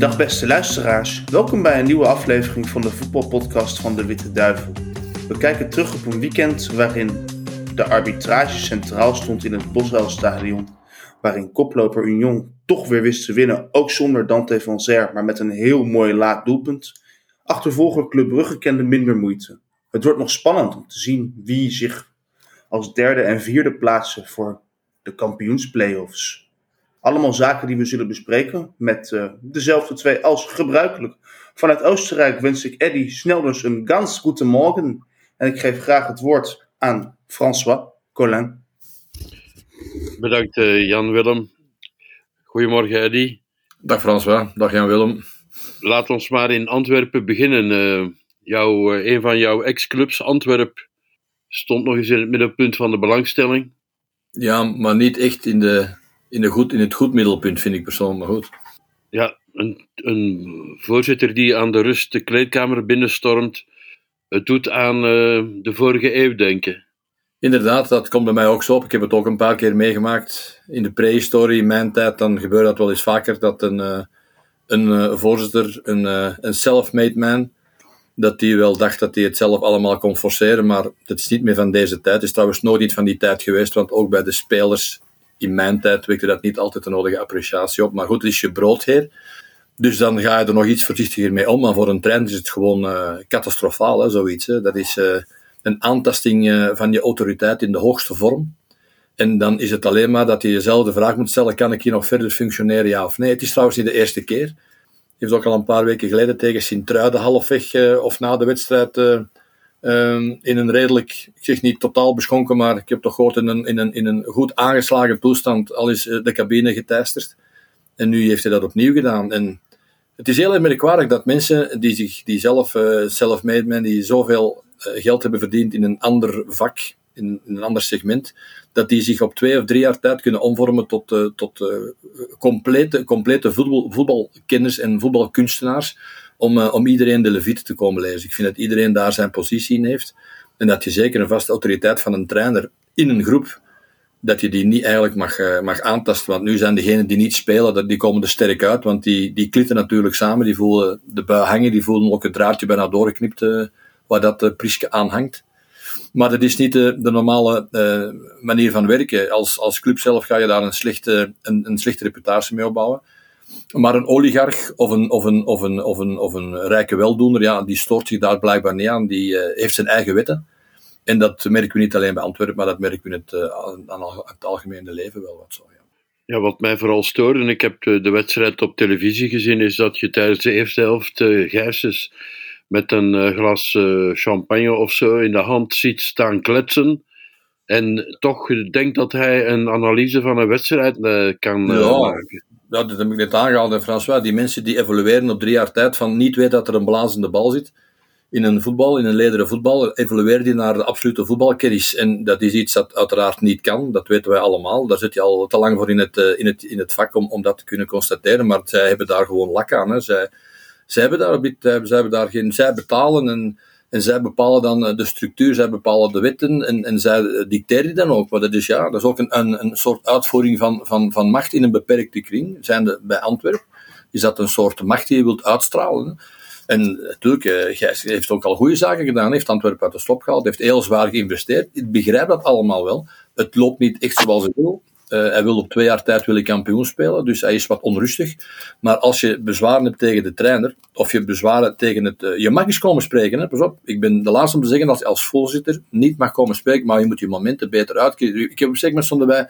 Dag beste luisteraars, welkom bij een nieuwe aflevering van de voetbalpodcast van de Witte Duivel. We kijken terug op een weekend waarin de arbitrage centraal stond in het Boswelstadion, waarin koploper Union toch weer wist te winnen, ook zonder Dante van Zer, maar met een heel mooi laat doelpunt. Achtervolger Club Brugge kende minder moeite. Het wordt nog spannend om te zien wie zich als derde en vierde plaatsen voor de kampioensplayoffs. Allemaal zaken die we zullen bespreken met uh, dezelfde twee als gebruikelijk. Vanuit Oostenrijk wens ik Eddy snel dus een ganz goede morgen. En ik geef graag het woord aan François Collin. Bedankt uh, Jan-Willem. Goedemorgen Eddy. Dag François, dag Jan-Willem. Laat ons maar in Antwerpen beginnen. Uh, jouw, een van jouw ex-clubs, Antwerp, stond nog eens in het middelpunt van de belangstelling. Ja, maar niet echt in de in, de goed, in het goed middelpunt, vind ik persoonlijk maar goed. Ja, een, een voorzitter die aan de rust de kleedkamer binnenstormt, het doet aan uh, de vorige eeuw denken. Inderdaad, dat komt bij mij ook zo op. Ik heb het ook een paar keer meegemaakt. In de prehistorie, in mijn tijd, dan gebeurt dat wel eens vaker dat een, uh, een uh, voorzitter, een, een self-made man, dat die wel dacht dat hij het zelf allemaal kon forceren, maar dat is niet meer van deze tijd. Het is trouwens nooit iets van die tijd geweest, want ook bij de spelers in mijn tijd wekte dat niet altijd de nodige appreciatie op. Maar goed, het is je broodheer. Dus dan ga je er nog iets voorzichtiger mee om. Maar voor een trein is het gewoon uh, catastrofaal, hè, zoiets. Hè. Dat is uh, een aantasting uh, van je autoriteit in de hoogste vorm. En dan is het alleen maar dat je jezelf de vraag moet stellen: kan ik hier nog verder functioneren, ja of nee? Het is trouwens niet de eerste keer. Je heeft ook al een paar weken geleden tegen Sint-Truiden halfweg of na de wedstrijd Um, in een redelijk, ik zeg niet totaal beschonken, maar ik heb toch gehoord in een, in een, in een goed aangeslagen toestand al is eh, de cabine geteisterd. En nu heeft hij dat opnieuw gedaan. En het is heel merkwaardig dat mensen die, zich, die zelf uh, die zoveel uh, geld hebben verdiend in een ander vak, in, een ander segment, dat die zich op twee of drie jaar tijd kunnen omvormen tot, tot complete, complete voetbal, voetbalkenners en voetbalkunstenaars om, uh, om iedereen de Levite te komen lezen. Ik vind dat iedereen daar zijn positie in heeft. En dat je zeker een vaste autoriteit van een trainer in een groep, dat je die niet eigenlijk mag, uh, mag aantasten. Want nu zijn degenen die niet spelen, die komen er sterk uit. Want die, die klitten natuurlijk samen, die voelen de bui hangen, die voelen ook het draadje bijna doorgeknipt uh, waar dat uh, aan hangt. Maar dat is niet de, de normale manier van werken. Als, als club zelf ga je daar een slechte, een, een slechte reputatie mee opbouwen. Maar een oligarch of een, of een, of een, of een, of een rijke weldoener, ja, die stoort zich daar blijkbaar niet aan. Die uh, heeft zijn eigen wetten. En dat merken we niet alleen bij Antwerpen, maar dat merken we in het, uh, aan het algemene leven wel wat zo. Ja. ja, wat mij vooral stoort, en ik heb de, de, wedstrijd op televisie gezien, is dat je tijdens de eerste helft uh, Gijsens met een glas champagne of zo in de hand ziet staan kletsen. En toch denkt dat hij een analyse van een wedstrijd kan ja. maken dat heb ik net aangehaald, François, die mensen die evolueren op drie jaar tijd van niet weten dat er een blazende bal zit in een voetbal, in een lederen voetbal, evolueren die naar de absolute voetbalkennis. En dat is iets dat uiteraard niet kan, dat weten wij allemaal. Daar zit je al te lang voor in het, in het, in het vak om, om dat te kunnen constateren, maar zij hebben daar gewoon lak aan. Hè. Zij, zij, hebben daar, zij hebben daar geen... Zij betalen en en zij bepalen dan eh, de structuur, zij bepalen de wetten en, en zij eh, dicteren dan ook. Maar dat is, ja, dat is ook een, een, een soort uitvoering van, van, van macht in een beperkte kring. Zijn de, bij Antwerpen is dat een soort macht die je wilt uitstralen. En natuurlijk, uh, Gijs heeft ook al goede zaken gedaan, heeft Antwerpen uit de slop gehaald, heeft heel zwaar geïnvesteerd. Ik begrijp dat allemaal wel. Het loopt niet echt zoals hij wil. Uh, hij wil op twee jaar tijd willen kampioen spelen, dus hij is wat onrustig. Maar als je bezwaren hebt tegen de trainer, of je bezwaren tegen het... Uh, je mag eens komen spreken, hè, pas op. Ik ben de laatste om te zeggen dat je als voorzitter niet mag komen spreken, maar je moet je momenten beter uitkiezen. Ik heb op stonden wij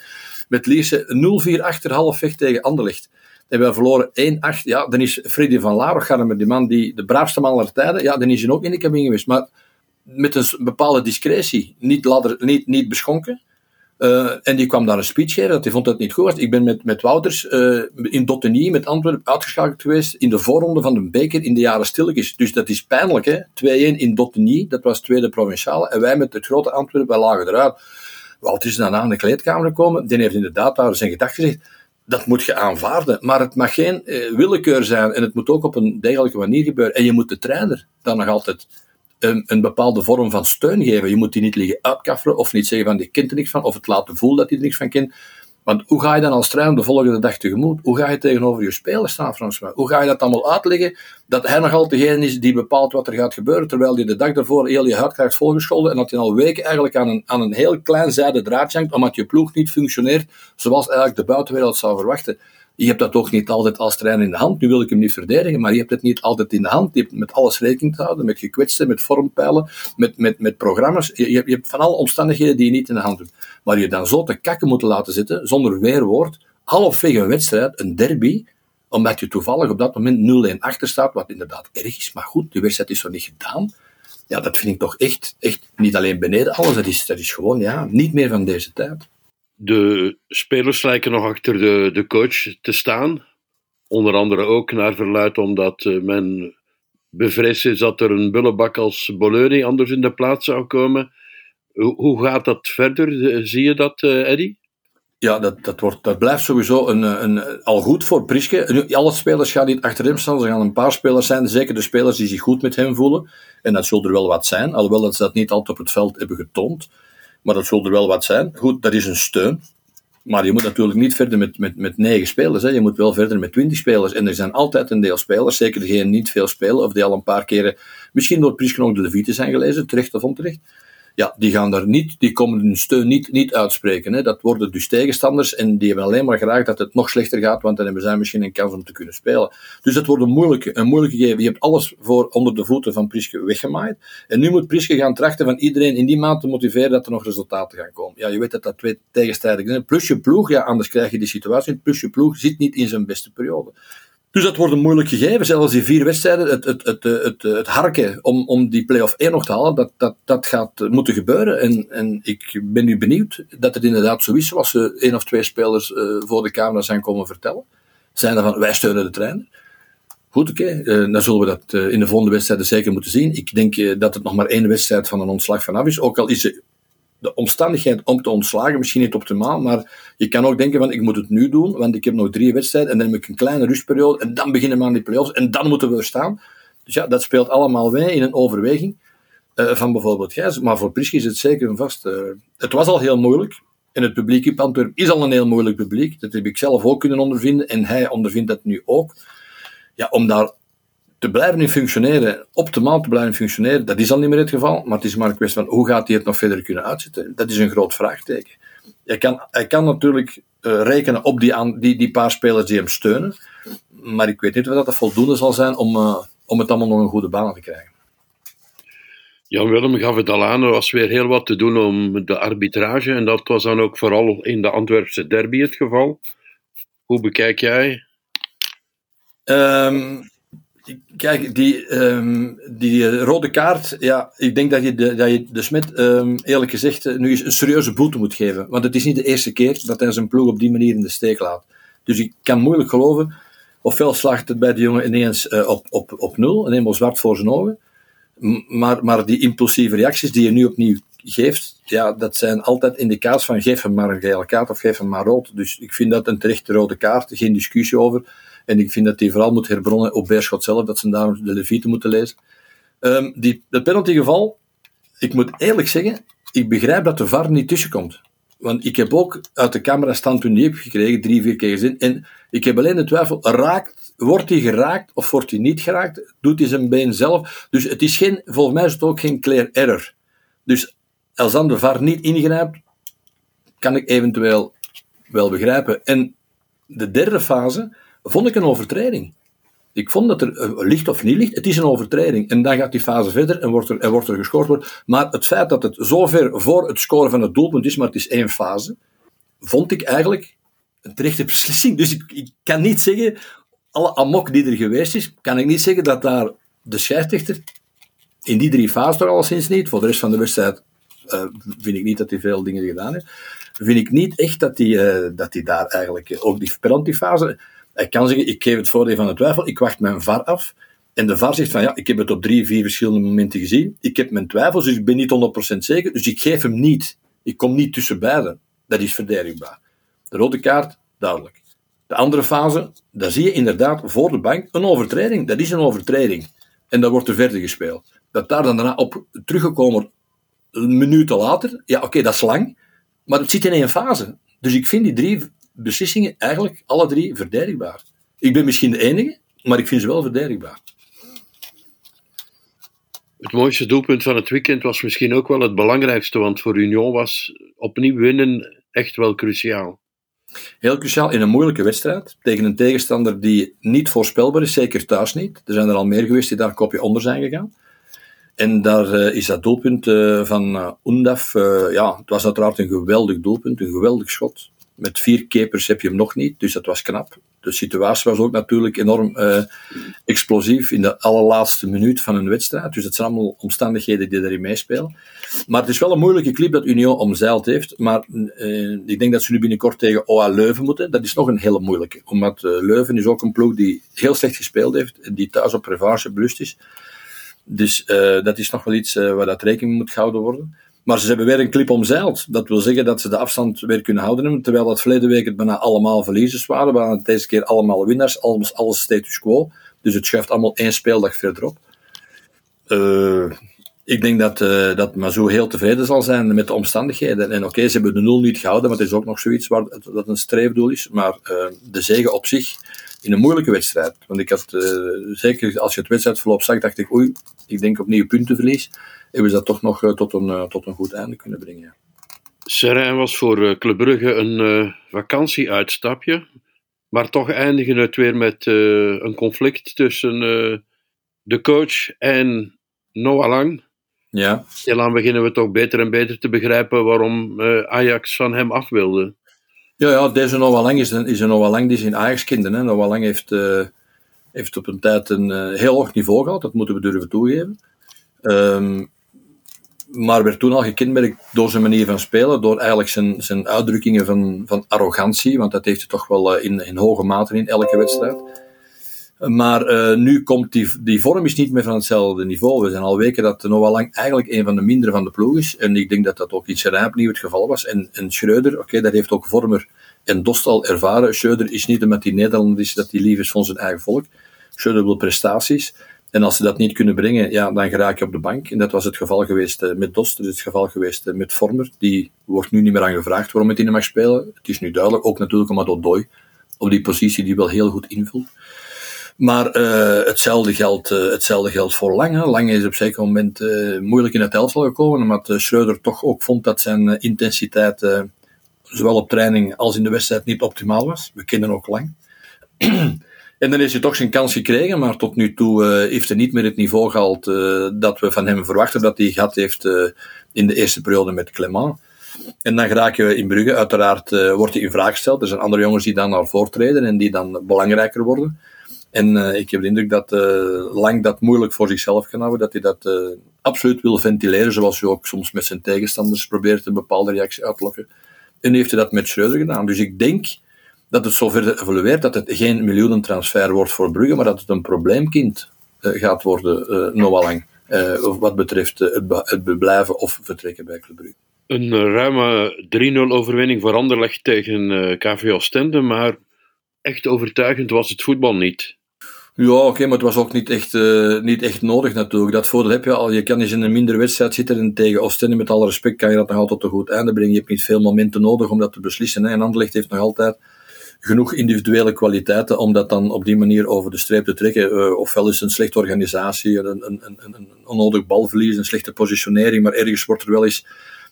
met Lierse 0-4 achter halfweg tegen Anderlecht. En we verloren 1-8. Ja, dan is Freddy van Laroch, met die man die de braafste man aller tijden, ja, dan is hij ook in de cabine geweest. Maar met een bepaalde discretie. Niet, ladder, niet, niet beschonken. Uh, en die kwam daar een speech geven, dat hij vond dat niet goed. Ik ben met, met Wouters uh, in Dottenie, met Antwerpen, uitgeschakeld geweest in de voorronde van de beker in de jaren stilletjes. Dus dat is pijnlijk, hè. 2-1 in Dottenie, dat was tweede provinciale. En wij met het grote Antwerpen, wij lagen eruit. Wouters is daarna in de kleedkamer gekomen. Die heeft inderdaad daar zijn gedachten gezegd. Dat moet je aanvaarden. Maar het mag geen uh, willekeur zijn. En het moet ook op een degelijke manier gebeuren. En je moet de trainer dan nog altijd een, een, bepaalde vorm van steun geven. Je moet die niet liggen uitkafferen of niet zeggen van die kent er niks van, of het laten voelen dat hij er niks van kent. Want hoe ga je dan als trainer de volgende dag tegemoet? Hoe ga je tegenover je spelers staan, Frans? Hoe ga je dat allemaal uitleggen? Dat hij nog altijd degene is die bepaalt wat er gaat gebeuren, terwijl hij de dag daarvoor heel je hart krijgt volgescholden en dat hij al weken eigenlijk aan een, aan een heel klein zijde draadje hangt, omdat je ploeg niet functioneert zoals eigenlijk de buitenwereld zou verwachten. Je hebt dat toch niet altijd als trainer in de hand. Nu wil ik hem niet verdedigen, maar je hebt het niet altijd in de hand. Je hebt met alles rekening te houden, met gekwetsten, met vormpijlen, met, met, met programma's. Je, je, hebt van alle omstandigheden die je niet in de hand hebt. Maar je dan zo te kakken moeten laten zitten, zonder weerwoord, halfweg een wedstrijd, een derby, omdat je toevallig op dat moment 0-1 achter staat, wat inderdaad erg is. Maar goed, de wedstrijd is zo niet gedaan. Ja, dat vind ik toch echt, echt niet alleen beneden alles. Dat is, dat is gewoon ja, niet meer van deze tijd. De spelers lijken nog achter de, de coach te staan. Onder andere ook naar verluid omdat eh, men bevreesd is dat er een bullebak als Bologna anders in de plaats zou komen. Hoe, gaat dat verder? Eh, zie je dat, uh, Eddy? Ja, dat, dat, wordt, dat blijft sowieso een, een, al goed voor Priske. alle spelers gaan niet achter hem staan. Er gaan een paar spelers zijn, zeker de spelers die zich goed met hem voelen. En dat zullen er wel wat zijn, alhoewel dat ze dat niet altijd op het veld hebben getoond. Maar dat zal er wel wat zijn. Goed, dat is een steun. Maar je moet natuurlijk niet verder met, met, met negen spelers. Hè. Je moet wel verder met twintig spelers. En er zijn altijd een deel spelers, zeker degenen die niet veel spelen, of die al een paar keren misschien door Prischken ook de Levite zijn gelezen, terecht of onterecht ja, die gaan daar niet, die komen hun steun niet, niet uitspreken. Hè. Dat worden dus tegenstanders en die hebben alleen maar graag dat het nog slechter gaat, want dan hebben zij misschien een kans om te kunnen spelen. Dus dat wordt een moeilijke, een moeilijke gegeven. Je hebt alles voor onder de voeten van Priske weggemaaid. En nu moet Priske gaan trachten van iedereen in die maand te motiveren dat er nog resultaten gaan komen. Ja, je weet dat dat twee tegenstrijdig zijn. Plus je ploeg, ja, anders krijg je die situatie. Plus je ploeg zit niet in zijn beste periode. Dus dat wordt een moeilijk gegeven. Zelfs die vier wedstrijden, het, het, het, het, het harken om, om die play-off 1 nog te halen, dat, dat, dat gaat moeten gebeuren. En, en ik ben nu benieuwd dat het inderdaad zo is, zoals ze één of twee spelers uh, voor de camera zijn komen vertellen. Zijn er van, wij steunen de trainer. Goed, oké. Dan zullen we dat in de volgende wedstrijden zeker moeten zien. Ik denk dat het nog maar één wedstrijd van een ontslag vanaf is. Ook al is ze de omstandigheid om te ontslagen misschien niet optimaal, maar je kan ook denken van ik moet het nu doen, want ik heb nog drie wedstrijden en dan heb ik een kleine rustperiode en dan beginnen we aan die play-offs en dan moeten we er staan. Dus ja, dat speelt allemaal mee in een overweging uh, van bijvoorbeeld Gijs, maar voor Prisch is het zeker een vast. Uh, het was al heel moeilijk en het publiek in Antwerpen is al een heel moeilijk publiek. Dat heb ik zelf ook kunnen ondervinden en hij ondervindt dat nu ook. Ja, om daar te blijven functioneren, optimaal te blijven functioneren, dat is al niet meer het geval. Maar het is maar een kwestie van hoe gaat hij het nog verder kunnen uitzetten. Dat is een groot vraagteken. Hij kan, hij kan natuurlijk uh, rekenen op die, die, die paar spelers die hem steunen. Maar ik weet niet of dat voldoende zal zijn om, uh, om het allemaal nog een goede baan te krijgen. Jan Willem gaf het al aan, er was weer heel wat te doen om de arbitrage. En dat was dan ook vooral in de Antwerpse derby het geval. Hoe bekijk jij? Um, Kijk, die, um, die rode kaart, ja, ik denk dat je de, dat je de Smit, um, eerlijk gezegd, eh, nu eens een serieuze boete moet geven. Want het is niet de eerste keer dat hij zijn ploeg op die manier in de steek laat. Dus ik kan moeilijk geloven, ofwel slaagt het bij de jongen ineens uh, op, op, op nul, en helemaal zwart voor zijn ogen. Maar, maar die impulsieve reacties die je nu opnieuw geeft, ja, dat zijn altijd indicaties van geef hem maar een gele kaart of geef hem maar rood. Dus ik vind dat een terechte rode kaart, geen discussie over. En ik vind dat hij vooral moet herbronnen op Beerschot zelf, dat ze daar de Levite moeten lezen. Um, die, dat penaltygeval, ik moet eerlijk zeggen, ik begrijp dat de VAR niet tussenkomt. Want ik heb ook uit de camera stand toen die heb gekregen, drie, vier keer gezien. En ik heb alleen de twijfel, raakt, wordt hij geraakt of wordt hij niet geraakt? Doet hij zijn been zelf? Dus het is geen, volgens mij is het ook geen clear error. Dus als dan de VAR niet ingrijpt, kan ik eventueel wel begrijpen. En de derde fase, vond ik een overtreding. Ik vond dat er, uh, licht of niet licht, het is een overtreding. En dan gaat die fase verder en wordt er, en wordt er gescoord. Worden. Maar het feit dat het zover voor het scoren van het doelpunt is, maar het is één fase, vond ik eigenlijk een terechte beslissing. Dus ik, kan niet zeggen, alle amok die er geweest is, kan ik niet zeggen dat daar de scheidsrechter in die drie fases toch alleszins niet, voor de rest van de wedstrijd uh, vind ik niet dat hij veel dingen gedaan heeft, vind ik niet echt dat hij, uh, dat hij daar eigenlijk, ook die penaltyfase, hij kan zeggen, ik geef het voordeel van de twijfel, ik wacht mijn VAR af. En de VAR zegt van ja, ik heb het op drie, vier verschillende momenten gezien. Ik heb mijn twijfels, dus ik ben niet 100% zeker. Dus ik geef hem niet. Ik kom niet tussen beiden. Dat is verdedigbaar. De rode kaart, duidelijk. De andere fase, daar zie je inderdaad voor de bank een overtreding. Dat is een overtreding. En dat wordt er verder gespeeld. Dat daar dan daarna op teruggekomen een minuut later, ja oké, dat is lang. Maar het zit in één fase. Dus ik vind die drie beslissingen eigenlijk alle drie verdedigbaar. Ik ben misschien de enige, maar ik vind ze wel verdedigbaar. Het mooiste doelpunt van het weekend was misschien ook wel het belangrijkste, want voor Union was opnieuw winnen echt wel cruciaal. Heel cruciaal in een moeilijke wedstrijd tegen een tegenstander die niet voorspelbaar is, zeker thuis niet. Er zijn er al meer geweest die daar een kopje onder zijn gegaan. En daar uh, is dat doelpunt uh, van uh, Undaf, ja, het was uiteraard een geweldig doelpunt, een geweldig schot. Met vier keepers heb je hem nog niet, dus dat was knap. De situatie was ook natuurlijk enorm explosief in de allerlaatste minuut van een wedstrijd. Dus het zijn allemaal omstandigheden die erin meespelen. Maar het is wel een moeilijke clip dat Union omzeild heeft. Maar ik denk dat ze nu binnenkort tegen OA Leuven moeten. Dat is nog een hele moeilijke. Omdat Leuven is ook een ploeg die heel slecht gespeeld heeft. En die thuis op revanche belust is. Dus dat is nog wel iets waar dat rekening moet gehouden worden. Maar ze hebben weer een clip omzeild. Dat wil zeggen dat ze de afstand weer kunnen houden. Terwijl dat verleden week het bijna allemaal verliezers waren. waren het deze keer allemaal winnaars. Alles, alles status quo. Dus het schuift allemaal één speeldag verderop. Uh, ik denk dat, uh, dat Mazou heel tevreden zal zijn met de omstandigheden. En oké, ze hebben de nul niet gehouden, maar het is ook nog zoiets waar, dat een streefdoel is. Maar uh, de zegen op zich in een moeilijke wedstrijd. Want ik had, uh, zeker als je het wedstrijdverloop zag, dacht ik, oei, ik denk opnieuw puntenverlies. Hebben ze dat toch nog uh, tot, een, uh, tot een goed einde kunnen brengen. Ja. Serijn was voor Club Brugge een vakantieuitstapje. Maar toch eindigen het weer met een conflict tussen de coach en Noah Lang. Ja. Stilaan beginnen we toch beter en beter te begrijpen waarom Ajax van hem af wilde. Ja, ja deze Noah Lang is een, is een Noah Lang die is in Ajax kinderen. Noah Lang heeft, uh, heeft op een tijd een uh, heel hoog niveau gehad, dat moeten we durven toegeven. Um, maar werd toen al gekenmerkt door zijn manier van spelen, door eigenlijk zijn, zijn uitdrukkingen van, van arrogantie, want dat heeft hij toch wel uh, in, in hoge mate in elke wedstrijd. Maar uh, nu komt die, die vorm is niet meer van hetzelfde niveau. We zijn al weken dat Noah Lang eigenlijk een van de mindere van de ploeg is. En ik denk dat dat ook Serijn opnieuw het geval was. En, Schreuder, oké, dat heeft ook Vormer en Dost al ervaren. Schreuder is niet omdat hij Nederlander is, dat hij lief is van zijn eigen volk. Schreuder wil prestaties. En als ze dat niet kunnen brengen, ja, dan geraak je op de bank. En dat was het geval geweest uh, met Dost, dat is het geval geweest uh, met Vormer. Die wordt nu niet meer aan gevraagd waarom het in mag spelen. Het is nu duidelijk, ook natuurlijk omdat Odoi op die positie die wel heel goed invult. Maar uh, hetzelfde, geldt, uh, hetzelfde voor Lang. Lang is op zeker moment uh, moeilijk in het elftal gekomen, omdat Schreuder toch ook vond dat zijn intensiteit zowel op training als in de wedstrijd niet optimaal was. We kennen ook Lang. en dan heeft hij toch zijn kans gekregen, maar tot nu toe heeft hij niet meer het niveau gehaald dat we van hem verwachten dat hij gehad heeft in de eerste periode met Clement. En dan raken we in Brugge. Uiteraard wordt hij in vraag gesteld. Er zijn andere jongens die dan naar voren treden en die dan belangrijker worden. En uh, ik heb de indruk dat uh, Lang dat moeilijk voor zichzelf kan houden, dat hij dat uh, absoluut wil ventileren, zoals hij ook soms met zijn tegenstanders probeert een bepaalde reactie uit te lokken. En heeft hij dat met Schreuder gedaan. Dus ik denk dat het zover evolueert dat het geen miljoenentransfer wordt voor Brugge, maar dat het een probleemkind gaat worden, Noah Lang. wat betreft het, het blijven of vertrekken bij Club Brugge. Een ruime 3-0 overwinning voor Anderlecht tegen KV Ostende, maar echt overtuigend was het voetbal niet. Ja, oké, maar het was ook niet echt, uh, niet echt nodig natuurlijk. Dat voordeel heb je al. Je kan eens in een mindere wedstrijd zitten en tegen Oostende, met alle respect, kan je dat nog altijd tot een goed einde brengen. Je hebt niet veel momenten nodig om dat te beslissen. Hè. En Anderlecht heeft nog altijd genoeg individuele kwaliteiten om dat dan op die manier over de streep te trekken. Uh, ofwel is het een slechte organisatie, een, een, een, een onnodig balverlies, een slechte positionering, maar ergens wordt er wel eens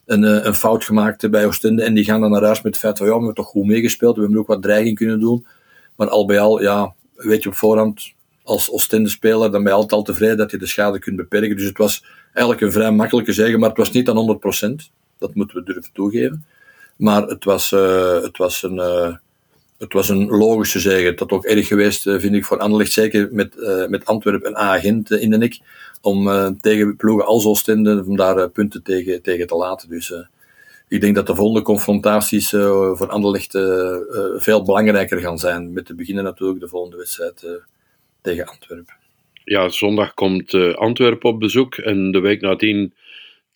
een, eh, een fout gemaakt bij Oostende en die gaan dan naar huis met het feit van ja, we hebben toch goed meegespeeld, we hebben ook wat dreiging kunnen doen. Maar al bij al, ja, weet je op voorhand, als Oostende-speler, dan ben je altijd al tevreden dat je de schade kunt beperken. Dus het was eigenlijk een vrij makkelijke zeggen, maar het was niet aan 100%. Dat moeten we durven toegeven. Maar het was, uh, het was een... Uh, het was een logische zegen. Dat ook erg geweest, uh, vind ik, voor Anderlecht. Zeker met, met Antwerpen en A-agent in de nek. Om tegen ploegen als Oostende, om daar punten tegen, tegen te laten. Dus ik denk dat de volgende confrontaties voor Anderlecht veel belangrijker gaan zijn. Met te beginnen natuurlijk de volgende wedstrijd tegen Antwerpen. Ja, zondag komt uh, Antwerpen op bezoek en de week nadien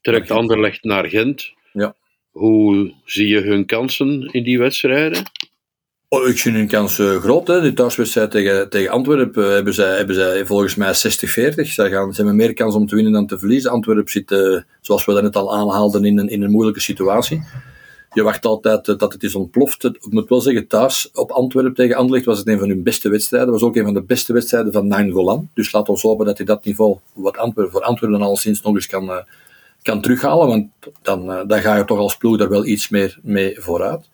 trekt Anderlecht naar Gent. Ja. Hoe zie je hun kansen in die wedstrijden? Oh, ik zie hun kansen groot. Hè. De thuiswedstrijd tegen, tegen Antwerpen hebben, zij, hebben zij volgens mij 60-40. Zij gaan, ze hebben meer kans om te winnen dan te verliezen. Antwerpen zit, uh, zoals we net al aanhaalden, in een, in een moeilijke situatie. Je wacht altijd eh, dat het is ontploft. Ik moet wel zeggen, thuis op Antwerpen tegen Anderlecht was het een van hun beste wedstrijden. was ook een van de beste wedstrijden van Nine Golan. Dus laat ons hopen dat hij dat niveau wat Antwerpen, voor Antwerpen al sinds nog eens kan, uh, kan terughalen. Want dan, uh, dan ga je toch als ploeg daar wel iets meer mee vooruit.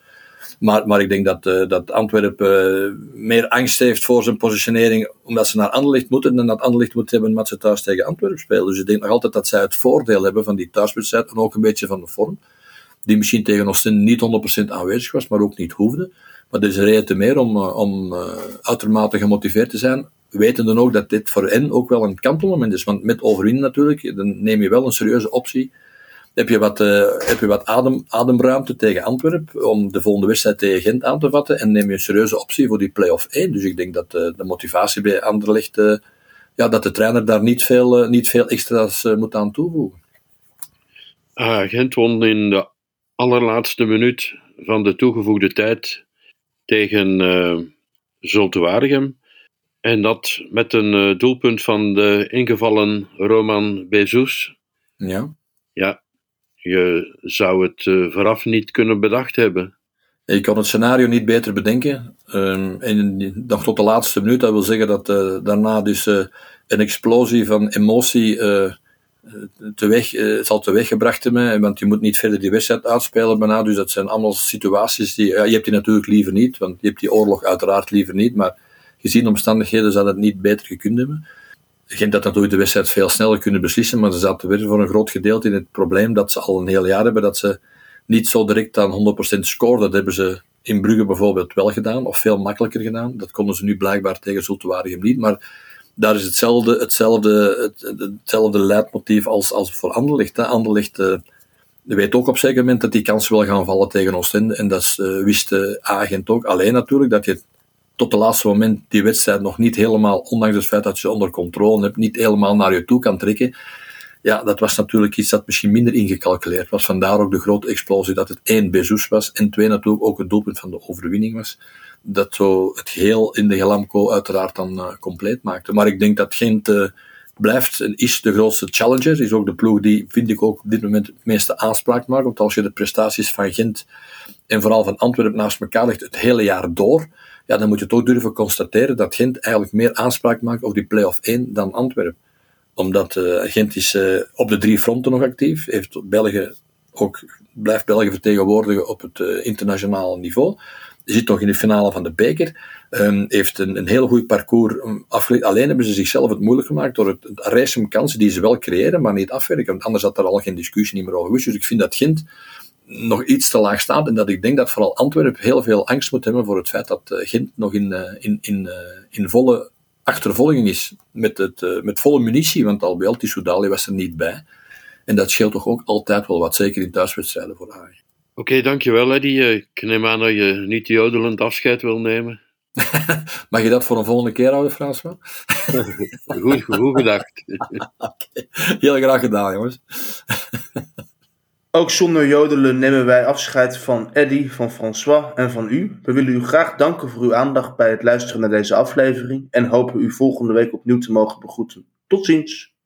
Maar, maar ik denk dat, uh, dat Antwerpen meer angst heeft voor zijn positionering, omdat ze naar Anderlecht moeten dan dat Anderlecht moet hebben omdat ze thuis tegen Antwerpen spelen. Dus ik denk nog altijd dat zij het voordeel hebben van die thuiswedstrijd en ook een beetje van de vorm die misschien tegen ons niet 100% aanwezig was, maar ook niet hoefde. Maar een reden te meer om, eh, om uh, uitermate gemotiveerd te zijn, wetende ook dat dit voor hen ook wel een kantelmoment is. Want met overwinnen natuurlijk, dan neem je wel een serieuze optie. Heb je wat, uh, heb je wat adem, ademruimte tegen Antwerpen om de volgende wedstrijd tegen Gent aan te vatten en neem je een serieuze optie voor die play-off 1. Dus ik denk dat de motivatie bij Anderlecht, ja, dat de trainer daar niet veel, niet veel extra's moet aan toevoegen. Ah, Gent won in de allerlaatste minuut van de toegevoegde tijd tegen uh, En dat met een uh, doelpunt van de ingevallen Roman Bezos. Ja. Ja, je zou het uh, vooraf niet kunnen bedacht hebben. Ik kon het scenario niet beter bedenken. Um, en nog tot de laatste minuut, dat wil zeggen dat daarna dus een explosie van emotie teweeg, uh, zal teweeggebracht hebben, want je moet niet verder die wedstrijd uitspelen bijna, dus dat zijn allemaal situaties die, ja, je hebt die natuurlijk liever niet, want je hebt die oorlog uiteraard liever niet, maar gezien de omstandigheden zou dat niet beter gekund hebben. Gent dat natuurlijk de wedstrijd veel sneller kunnen beslissen, maar ze zaten weer voor een groot gedeelte in het probleem dat ze al een heel jaar hebben, dat ze niet zo direct aan 100% scoren. Dat hebben ze in Brugge bijvoorbeeld wel gedaan, of veel makkelijker gedaan. Dat konden ze nu blijkbaar tegen Zultuarium niet, maar daar is hetzelfde, hetzelfde, hetzelfde leidmotief als, als voor Anderlecht. Hè. Anderlecht uh, weet ook op zeker moment dat die kans wil gaan vallen tegen Oostende. En dat uh, wist de agent ook. Alleen natuurlijk dat je tot het laatste moment die wedstrijd nog niet helemaal, ondanks het feit dat je onder controle hebt, niet helemaal naar je toe kan trekken. Ja, dat was natuurlijk iets dat misschien minder ingecalculeerd was. Vandaar ook de grote explosie dat het één Bezoes was en twee natuurlijk ook het doelpunt van de overwinning was dat zo het geheel in de Gelamco uiteraard dan uh, compleet maakte. Maar ik denk dat Gent blijft en is de grootste challenger. Is ook de ploeg die, vind ik ook op dit moment het meeste aanspraak maakt. Want als je de prestaties van Gent en vooral van Antwerpen naast elkaar legt het hele jaar door, ja, dan moet je toch durven constateren dat Gent eigenlijk meer aanspraak maakt op die play-off 1 dan Antwerpen. Omdat uh, Gent is op de drie fronten nog actief, heeft België ook, blijft België vertegenwoordigen op het internationale niveau zit nog in de finale van de beker. Um, heeft een, een heel goed parcours um, afgelegd. Alleen hebben ze zichzelf het moeilijk gemaakt door het, het racen kansen die ze wel creëren, maar niet afwerken. Want anders had er al geen discussie meer over. Dus ik vind dat Gent nog iets te laag staat. En dat ik denk dat vooral Antwerpen heel veel angst moet hebben voor het feit dat uh, Gent nog in, uh, in, in, in volle achtervolging is. Met, het, met volle munitie, want Albiol Soudali was er niet bij. En dat scheelt toch ook altijd wel wat, zeker in thuiswedstrijden voor haar. Oké, okay, dankjewel Eddie. Eh, ik neem aan dat je niet jodelend afscheid wil nemen. Mag je dat voor een volgende keer houden, François? goed, goed gedacht. okay. Heel graag gedaan, jongens. Ook zonder jodelen nemen wij afscheid van Eddy, van François en van u. We willen u graag danken voor uw aandacht bij het luisteren naar deze aflevering en hopen u volgende week opnieuw te mogen begroeten. Tot ziens!